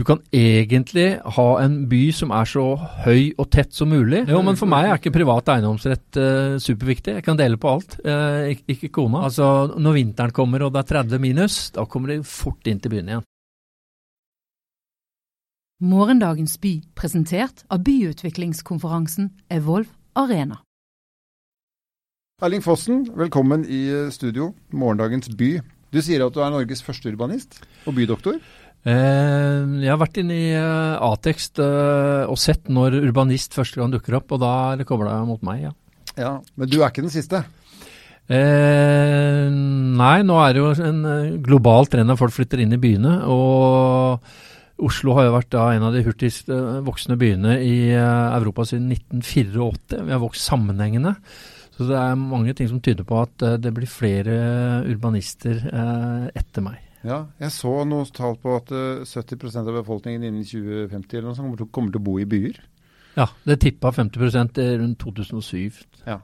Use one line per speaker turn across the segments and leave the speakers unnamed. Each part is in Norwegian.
Du kan egentlig ha en by som er så høy og tett som mulig. Jo, men for meg er ikke privat eiendomsrett uh, superviktig. Jeg kan dele på alt, uh, ikke, ikke kona. Altså, Når vinteren kommer og det er 30 minus, da kommer de fort inn til byen igjen.
Morgendagens by, presentert av byutviklingskonferansen Evolve Arena.
Erling Fossen, velkommen i studio. Morgendagens by. Du sier at du er Norges første urbanist og bydoktor?
Eh, jeg har vært inne i uh, Atekst uh, og sett når urbanist første gang dukker opp, og da er det kobla mot meg, ja.
ja. Men du er ikke den siste?
Eh, nei, nå er det jo en global trend at folk flytter inn i byene. og Oslo har jo vært da en av de hurtigst voksende byene i Europa siden 1984. Vi har vokst sammenhengende. Så det er mange ting som tyder på at det blir flere urbanister etter meg.
Ja, jeg så noe tall på at 70% av befolkningen innen 2050 eller noe sånt kommer til å bo i byer.
Ja, det tippa 50% rundt 2007.
Ja.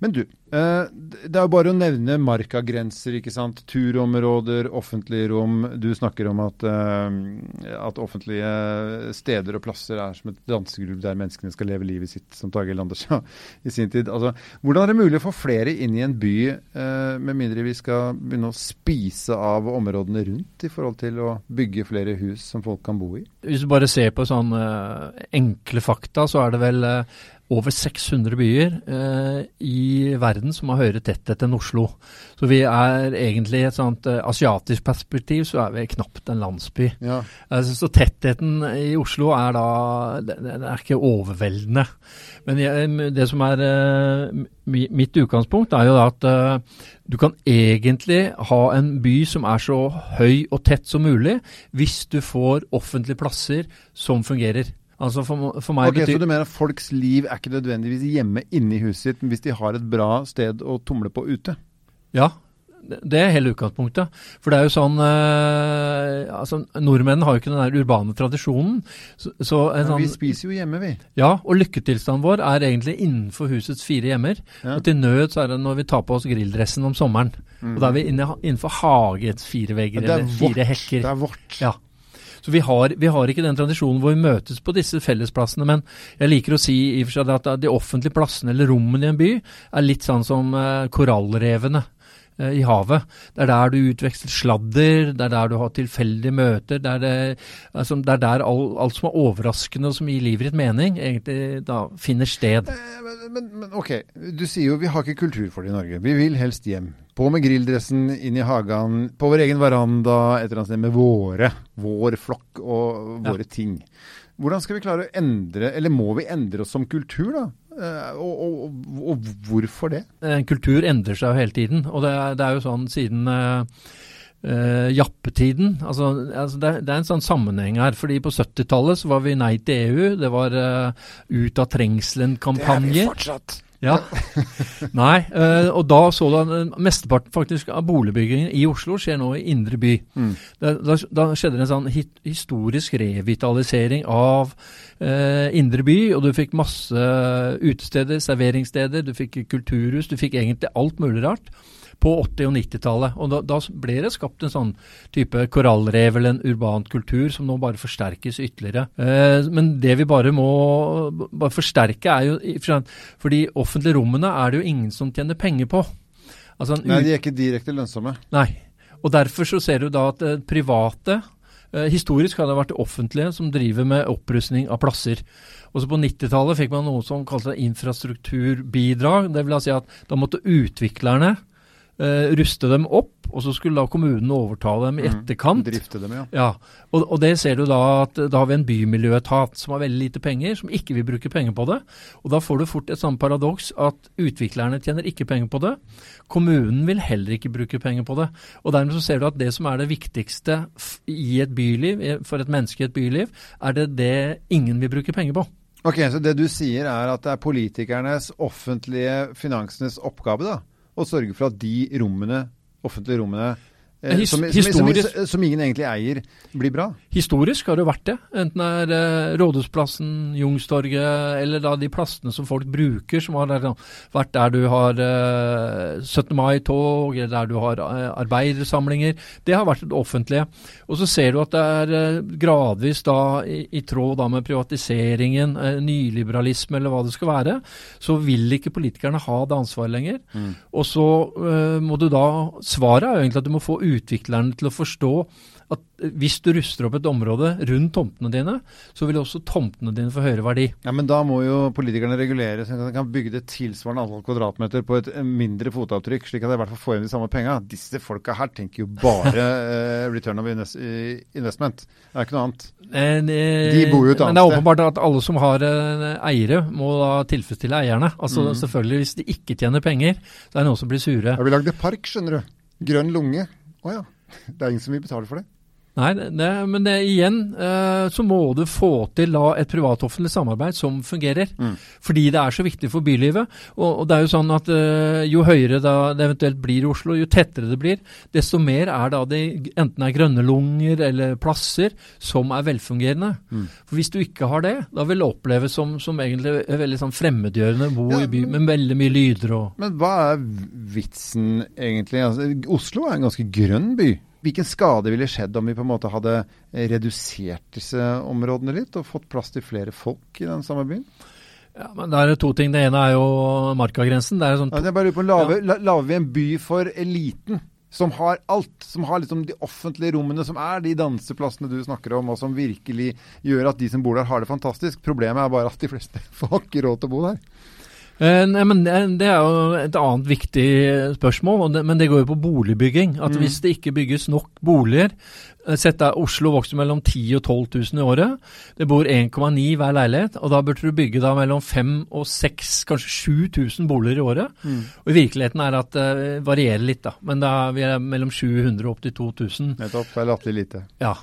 Men du, eh, det er jo bare å nevne markagrenser, ikke sant. Turområder, offentlige rom. Du snakker om at, eh, at offentlige steder og plasser er som et dansegulv der menneskene skal leve livet sitt, som Tage Landers sa i sin tid. Altså, hvordan er det mulig å få flere inn i en by, eh, med mindre vi skal begynne å spise av områdene rundt, i forhold til å bygge flere hus som folk kan bo i?
Hvis du bare ser på sånne enkle fakta, så er det vel over 600 byer eh, i verden som har høyere tetthet enn Oslo. Så vi er egentlig i et sånt eh, asiatisk perspektiv så er vi knapt en landsby. Ja. Altså, så tettheten i Oslo er da Den er ikke overveldende. Men jeg, det som er eh, mitt utgangspunkt, er jo da at eh, du kan egentlig ha en by som er så høy og tett som mulig, hvis du får offentlige plasser som fungerer. Altså for, for meg
okay, betyr... Så du mener at folks liv er ikke nødvendigvis hjemme inne i huset sitt, hvis de har et bra sted å tumle på ute?
Ja, det er hele utgangspunktet. For det er jo sånn eh, altså Nordmenn har jo ikke den der urbane tradisjonen. Så, så
sånn, vi spiser jo hjemme, vi.
Ja, og lykketilstanden vår er egentlig innenfor husets fire hjemmer. Ja. Og til nød så er det når vi tar på oss grilldressen om sommeren. Mm. Og da er vi inne, innenfor hagets fire vegger eller fire hekker.
Det er vårt.
Ja. Så vi har, vi har, ikke den tradisjonen hvor vi møtes på disse fellesplassene. Men jeg liker å si i og for seg at de offentlige plassene eller rommene i en by er litt sånn som uh, korallrevene i havet. Det er der du utveksler sladder, det er der du har tilfeldige møter. Det er, det, altså, det er der all, alt som er overraskende og som gir livet ditt mening, egentlig da finner sted.
Eh, men, men, men ok, du sier jo vi har ikke kultur for det i Norge. Vi vil helst hjem. På med grilldressen, inn i hagen, på vår egen veranda et eller annet sted med våre, vår flokk og våre ja. ting. Hvordan skal vi klare å endre, eller må vi endre oss som kultur, da? Uh, og, og, og, hvorfor det?
Kultur endrer seg jo hele tiden. Og det er, det er jo sånn siden uh, uh, jappetiden altså, altså det, det, er en sånn sammenheng her. fordi På 70-tallet så var vi nei til EU. Det var ut av trengselen-kampanjer.
Det er vi fortsatt.
Ja. Nei, uh, og da så du at eh, mesteparten faktisk av boligbyggingen i Oslo skjer nå i indre by. Mm. Da, da, da, skjedde det en sånn historisk revitalisering av uh, indre by, og du fikk masse utesteder, serveringssteder, du fikk kulturhus, du fikk egentlig alt mulig rart på 80- og 90-tallet. Og da, da, ble det skapt en sånn type korallrev eller en urban kultur som nå bare forsterkes ytterligere. Eh, men det vi bare må bare forsterke, er jo For de offentlige rommene er det jo ingen som tjener penger på.
Altså, Nei, de er ikke direkte lønnsomme.
Nei. Og derfor så ser du da at eh, private eh, Historisk har det vært det offentlige som driver med opprustning av plasser. Også På 90-tallet fikk man noe som kalte infrastrukturbidrag. Det vil si at da måtte utviklerne uh, ruste dem opp, og så skulle da kommunen overta dem i mm. etterkant.
Mm, drifte dem, ja.
ja og, og, det ser du da at da har vi en bymiljøetat som har veldig lite penger, som ikke vil bruke penger på det. Og da får du fort et sånt paradoks at utviklerne tjener ikke penger på det. Kommunen vil heller ikke bruke penger på det. Og dermed så ser du at det som er det viktigste i et byliv, for et menneske i et byliv, er det det ingen vil bruke penger på.
Ok, Så det du sier er at det er politikernes, offentlige finansenes oppgave da, å sørge for at de rommene, offentlige rommene
His-
som,
historisk-
som, som ingen egentlig eier, blir bra?
Historisk har det vært det. Enten det er eh, Rådhusplassen, Jungstorget, eller da de plassene som folk bruker, som har vært der du har eh, 17. mai-tog, eller der du har eh, arbeidersamlinger. Det har vært det offentlige. Og så ser du at det er eh, gradvis da, i, i tråd da med privatiseringen, eh, nyliberalisme eller hva det skal være, så vil ikke politikerne ha det ansvaret lenger. Og så uh, må du da Svaret er jo egentlig at du må få utviklerne til å forstå at eh, hvis du ruster opp et område rundt tomtene dine, så vil også tomtene dine få høyere verdi.
Ja, Men da må jo politikerne regulere så de kan bygge det tilsvarende antall kvadratmeter på et eh, mindre fotavtrykk, slik at de i hvert fall får igjen de samme penga. Disse folka her tenker jo bare eh, return of investment. Det er ikke noe annet.
Men, eh,
De bor jo et annet sted.
men det er åpenbart at alle som har eiere, må da tilfredsstille eierne. Altså
Mm.
selvfølgelig, Hvis de ikke tjener penger, så er det noen som blir sure.
Ja, vi lagde park, skjønner du. Grønn lunge. Å ja. Det er ingen som vil betale for det.
Nei, det, men det, igjen eh, så må du få til da et privat-offentlig samarbeid som fungerer.
Mm.
Fordi det er så viktig for bylivet. Og, og det er jo sånn at eh, jo høyere da det eventuelt blir i Oslo, jo tettere det blir, desto mer er da det enten er grønne lunger eller plasser som er velfungerende.
Mm.
For hvis du ikke har det, da vil det oppleves som, som egentlig veldig sånn fremmedgjørende å bo
Ja,
i by med veldig mye lyder og
Men hva er vitsen egentlig? Altså, Oslo er en ganske grønn by. Hvilken skade ville skjedd om vi på en måte hadde redusert disse områdene litt, og fått plass til flere folk i den samme byen?
ja, men Det er to ting. Det ene er jo markagrensen. Det er sånn
Ja, jeg bare lurer på, Lager la, lager vi en by for eliten? Som har alt. Som har liksom de offentlige rommene, som er de danseplassene du snakker om, og som virkelig gjør at de som bor der, har det fantastisk. Problemet er bare at de fleste får ikke råd til å bo der.
Eh, nei, men det, det er jo et annet viktig spørsmål, men det går jo på boligbygging. At
Mm.
Hvis det ikke bygges nok boliger eh, Sett deg Oslo vokser mellom 10 og 12 000 i året. Det bor 1,9 hver leilighet, og da burde du bygge da mellom 5 og 6 kanskje 7000 boliger i året. Og I virkeligheten er at det varierer litt, da. Men da er vi er mellom 700 og opp til 2000.
Nettopp. Det er latterlig lite.
Ja.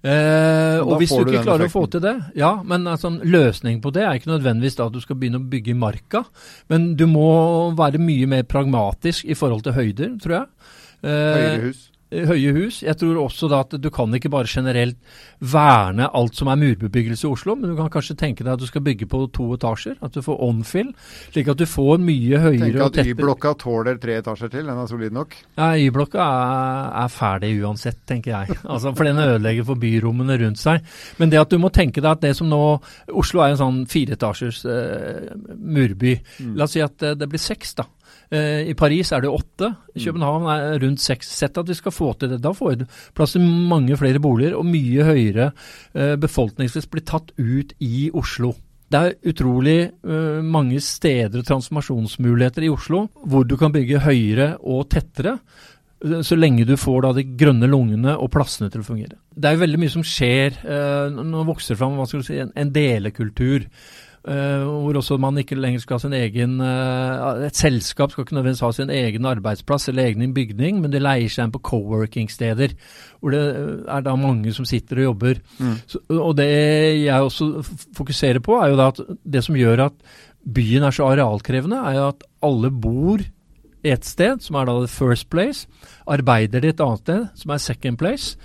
Eh,
Og
hvis du ikke
klarer
klarer å få til det Ja, men altså, løsning på det er ikke nødvendigvis da at du skal begynne å bygge i marka, men du må være mye mer pragmatisk i forhold til høyder, tror jeg. Eh,
Høyere hus.
Høye hus. Jeg tror også da at du kan ikke bare generelt verne alt som er murbebyggelse i Oslo, men du kan kanskje tenke deg at du skal bygge på to etasjer. At du får onfill, slik at du får mye høyere
Tenk at Y-blokka tåler tre etasjer til. Den er solid nok.
ja, Y-blokka er, er ferdig uansett, tenker jeg. Altså, for den ødelegger for byrommene rundt seg. Men det at du må tenke deg at det som nå Oslo er en sånn fireetasjers eh, murby. La oss si at eh, det blir seks, da. Eh, I Paris er det åtte. I København er rundt seks. Sett at vi skal få til det. Da får vi plass til mange flere boliger, og mye høyere eh, befolkningsvekst blir tatt ut i Oslo. Det er utrolig eh, mange steder og transformasjonsmuligheter i Oslo hvor du kan bygge høyere og tettere. Så lenge du får da de grønne lungene og plassene til å fungere. Det er jo veldig mye som skjer. eh, Nå vokser det fram hva skal du si, en, en delekultur. Eh, hvor også man ikke lenger skal ha sin egen eh, Et selskap skal ikke nødvendigvis ha sin egen arbeidsplass eller egen bygning, men det leier seg inn på co-working-steder. Hvor det eh, er da mange som sitter og jobber. Så, og det jeg også fokuserer på, er jo da at det som gjør at byen er så arealkrevende, er jo at alle bor et sted, som er da the first place, arbeider de et annet sted, som er second place.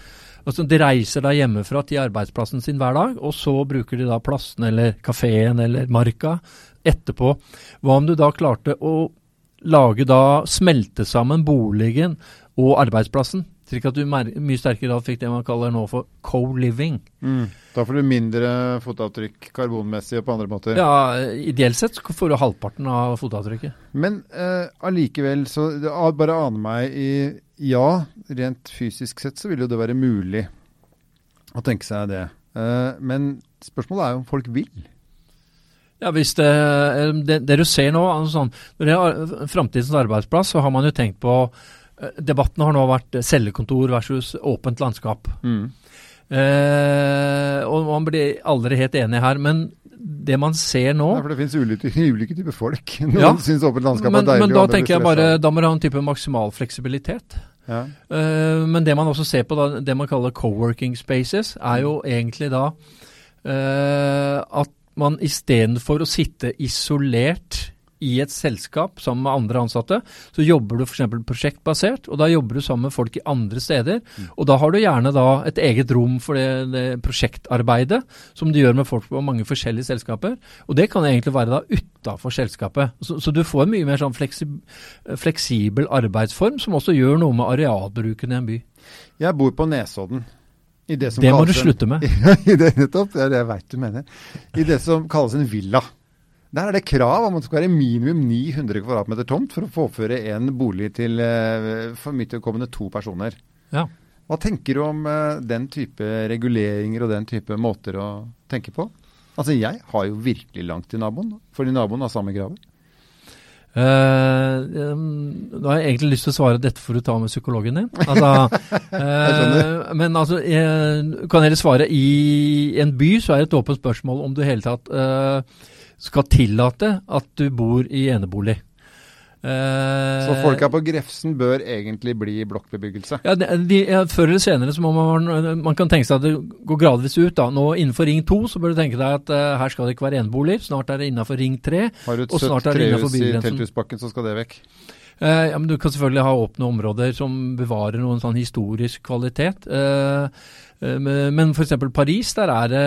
Altså De reiser da hjemmefra til arbeidsplassen sin hver dag, og så bruker de da plassen eller kafeen eller marka etterpå. Hva om du da klarte å lage da smelte sammen boligen og arbeidsplassen, slik at du mye sterkere grad fikk det man kaller nå for co-living.
Da får du mindre fotavtrykk karbonmessig og på andre måter.
Ja, Ideelt sett får du halvparten av fotavtrykket.
Men eh, allikevel, så det bare aner meg i Ja, rent fysisk sett så vil jo det være mulig å tenke seg det. Eh, men spørsmålet er jo om folk vil.
Ja, hvis det, det, det du ser nå sånn, Når det er framtidens arbeidsplass, så har man jo tenkt på eh, Debatten har nå vært cellekontor versus åpent landskap. Eh, og man blir aldri helt enig her. Men det man ser nå
Ja, for det finnes ulike, ulike typer folk. Noen
Ja.
syns åpent landskap
men,
er deilig.
men da tenker jeg bare. Da må du ha en type maksimal fleksibilitet.
ja.
Eh, men det man også ser på, da, det man kaller co-working spaces, er jo egentlig da eh, at man istedenfor å sitte isolert i et selskap sammen med andre ansatte, så jobber du f.eks. prosjektbasert, og da jobber du sammen med folk i andre steder. Mm. Og da har du gjerne da et eget rom for det, det, prosjektarbeidet som du gjør med folk på mange forskjellige selskaper. Og det kan egentlig være da utafor selskapet. Så, så, du får en mye mer sånn fleksib fleksibel arbeidsform, som også gjør noe med arealbruken i en by.
Jeg bor på Nesodden.
det, det må du slutte med.
I det nettopp, det er det jeg veit du mener. I det som kalles en villa. Der er det krav om at det skal være minimum 900 kvm tomt for å påføre en bolig til uh, for mitt vedkommende to personer.
Ja.
Hva tenker du om uh, den type reguleringer og den type måter å tenke på? Altså, Jeg har jo virkelig langt til naboen, fordi naboen har samme kravet.
Uh, um, da har jeg egentlig lyst til å svare dette for å ta med psykologen din. Altså, uh, men altså, jeg kan heller svare i en by så er det et åpent spørsmål om du i hele tatt uh, skal tillate at du bor i enebolig.
Uh, så folka på Grefsen bør egentlig bli blokkbebyggelse?
Ja, de, de, ja, Før eller senere så må man, man kan tenke seg at det går gradvis ut. da. Nå Innenfor Ring 2 så bør du tenke deg at uh, her skal det ikke være eneboliger. Snart er det innenfor Ring 3.
Har du et søtt trehus i Telthusbakken, så skal det vekk?
Uh, ja, men Du kan selvfølgelig ha åpne områder som bevarer noen sånn historisk kvalitet. Uh, Eh, men f.eks. Paris, der er det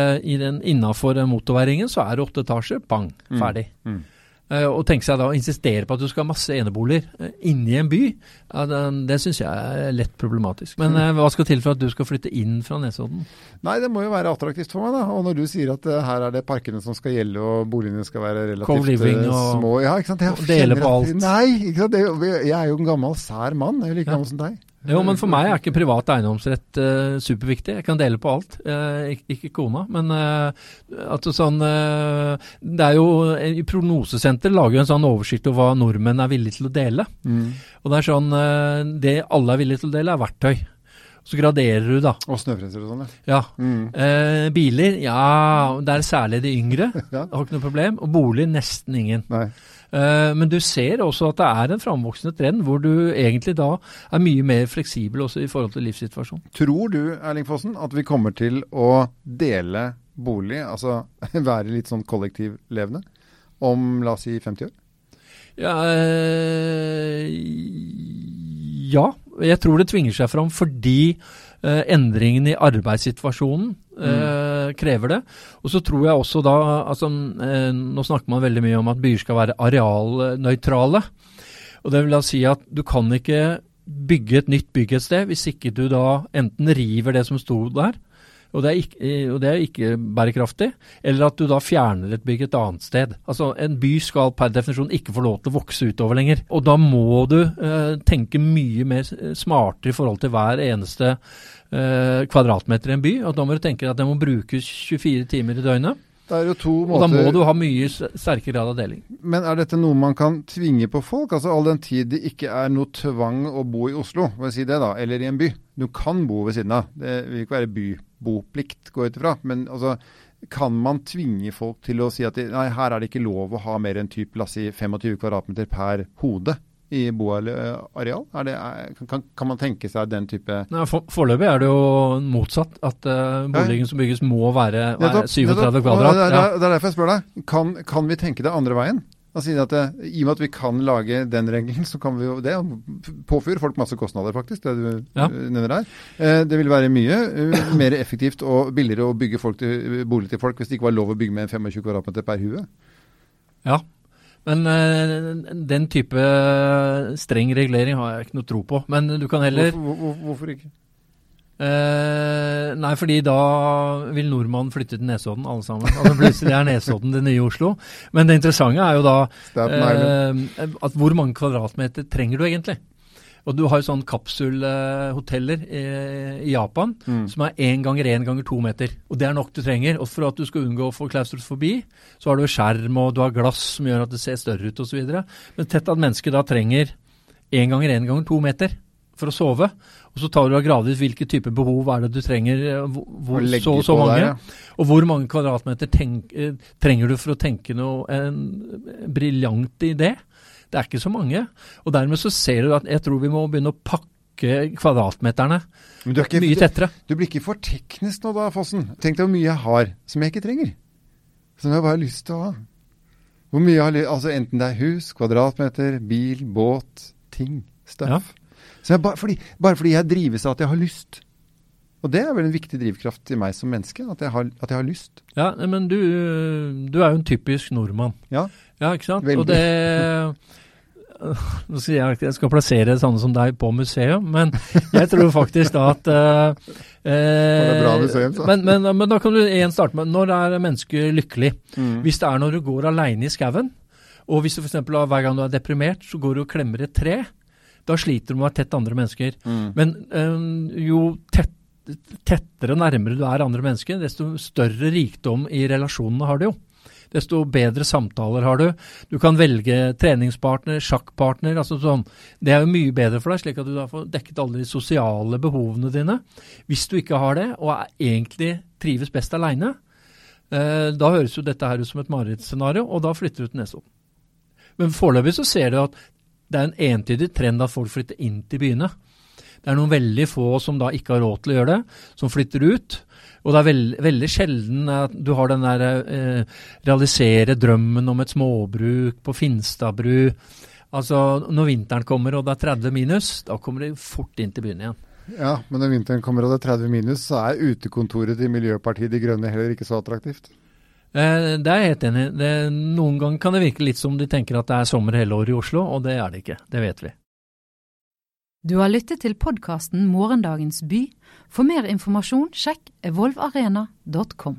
innafor motorveiringen så er det åtte etasjer. Bang, mm. ferdig. Mm. Mm. Og tenke seg da å insistere på at du skal ha masse eneboliger eh, inni en by, ja, det, det syns jeg er lett problematisk. Men mm. hva skal til for at du skal flytte inn fra Nesodden?
Nei, det må jo være attraktivt for meg, da. Og når du sier at uh, her er det parkene som skal gjelde og boligene skal være relativt uh, små Ja, ikke sant.
Jeg dele på alt.
Nei, ikke sant? Det, jeg er jo en gammel, sær mann. Jeg er like gammel som deg.
Jo, men for meg er ikke privat eiendomsrett uh, superviktig. Jeg kan dele på alt, uh, ikke, ikke, kona. Men uh, altså sånn Det er jo I Prognosesenter lager jo en sånn oversikt over hva nordmenn er villige til å dele. Mm. Og det er sånn Det alle er villige til å dele, er verktøy. Så graderer du, da.
Og snøfreser og sånn,
ja. ja. Mm. biler, ja. Det er særlig de yngre. ja. Har ikke noe problem. Og bolig, nesten ingen.
Nei.
Eh, men du ser også at det er en framvoksende trend hvor du egentlig da er mye mer fleksibel også i forhold til livssituasjonen.
Tror du Erling Fossen, at vi kommer til å dele bolig, altså være litt sånn kollektivlevende, om la oss si 50 år?
Ja, øh, ja, jeg tror det tvinger seg fram fordi uh, endringene i arbeidssituasjonen uh, krever det. Og så tror jeg også da altså, uh, Nå snakker man veldig mye om at byer skal være arealnøytrale. Og det vil da si at du kan ikke bygge et nytt bygg et sted hvis ikke du da enten river det som sto der, og det, ikke, og det, er ikke, bærekraftig. Eller at du da fjerner et bygg et annet sted. Altså En by skal per definisjon ikke få lov til å vokse utover lenger. Og da må du eh, tenke mye mer smartere i forhold til hver eneste eh, kvadratmeter i en by. Og da må du tenke at det må brukes 24 timer i døgnet.
Det er jo to måter...
Og da må du ha mye sterkere grad av deling.
Men er dette noe man kan tvinge på folk? Altså All den tid det ikke er noe tvang å bo i Oslo, må jeg si det da, eller i en by. Du kan bo ved siden av. Det vil ikke være byboplikt, går jeg ut ifra. Men altså, kan man tvinge folk til å si at de, nei, her er det ikke lov å ha mer enn typ, la oss si 25 kvadratmeter per hode? i boareal? Det, kan, kan, man tenke seg den type
Nei, for, Foreløpig er det jo motsatt. At uh, boligen som bygges må være, være 37 kvadrat.
Det, er derfor jeg spør deg. Kan, kan vi tenke det andre veien? Altså, at det, I og med at vi kan lage den regelen, så kan vi jo det. Påføre folk masse kostnader, faktisk, det du ja. nevner her. Eh, det vil være mye mer effektivt og billigere å bygge til, bolig til folk hvis det ikke var lov å bygge med 25 kvadratmeter per hue.
Ja, men den type streng regulering har jeg ikke noe tro på. Men du kan heller
Hvorfor, hvor, hvorfor ikke?
Uh, nei, fordi da vil nordmannen flytte til Nesodden, alle sammen. Altså Plutselig er Nesodden det nye Oslo. Men det interessante er jo da uh, at hvor mange kvadratmeter trenger du egentlig? Og du har jo sånn kapsulhoteller i, i, Japan mm. som er én ganger én ganger to meter. Og det er nok du trenger. Og for at du skal unngå å få klaustrofobi, så har du skjerm og du har glass som gjør at det ser større ut osv. Men tett at mennesket da trenger én ganger én ganger to meter for å sove. Og så tar du av gradvis hvilke typer behov er det du trenger, eh, hvor, så og så mange. Der, ja. Og hvor mange kvadratmeter tenk, eh, trenger du for å tenke noe en briljant idé? Det er ikke så mange. Og dermed så ser du at jeg tror vi må begynne å pakke kvadratmeterne ikke, mye tettere.
Du, du blir ikke for teknisk nå da, Fossen. Tenk deg hvor mye jeg har som jeg ikke trenger. Som jeg bare har lyst til å ha. Hvor mye har lyst Altså enten det er hus, kvadratmeter, bil, båt, ting, stuff.
Ja.
Så jeg, bare, fordi, bare fordi jeg drives av at jeg har lyst. Og det er vel en viktig drivkraft til meg som menneske, at jeg har, at jeg har lyst.
Ja, men du, du er jo en typisk nordmann.
Ja.
Ja, ikke sant?
Veldig.
Og det Nå skal jeg, jeg skal plassere sånne som deg på museum, men jeg tror faktisk da at eh,
Det er bra
eh,
museum, så.
men, men, men da kan du igjen starte med Når er mennesket lykkelig?
Mm.
Hvis det er når du går aleine i skauen, og hvis du f.eks. hver gang du er deprimert, så går du og klemmer et tre, da sliter du med å være tett andre mennesker.
Mm.
Men um, jo tett, tettere nærmere du er andre mennesker, desto større rikdom i relasjonene har du jo. Desto bedre samtaler har du. Du kan velge treningspartner, sjakkpartner. altså sånn. Det er jo mye bedre for deg, slik at du da får dekket alle de sosiale behovene dine. Hvis du ikke har det, og er egentlig trives best aleine, eh, da høres jo dette her ut som et marerittscenario, og da flytter du til Nesodden. Men foreløpig så ser du at det er en entydig trend at folk flytter inn til byene. Det er noen veldig få som da ikke har råd til å gjøre det, som flytter ut. Og det er veld, veldig sjelden at du har den der eh, realisere drømmen om et småbruk på Finstadbru. Altså når vinteren kommer og det er 30 minus, da kommer de fort inn til byen igjen.
Ja, men når vinteren kommer og det er 30 minus, så er utekontoret til Miljøpartiet De Grønne heller ikke så attraktivt.
Eh, det er jeg helt enig i. Noen ganger kan det virke litt som de tenker at det er sommer hele året i Oslo, og det er det ikke. Det vet vi.
Du har lyttet til podkasten Morgendagens by. For mer informasjon sjekk evolvarena.com.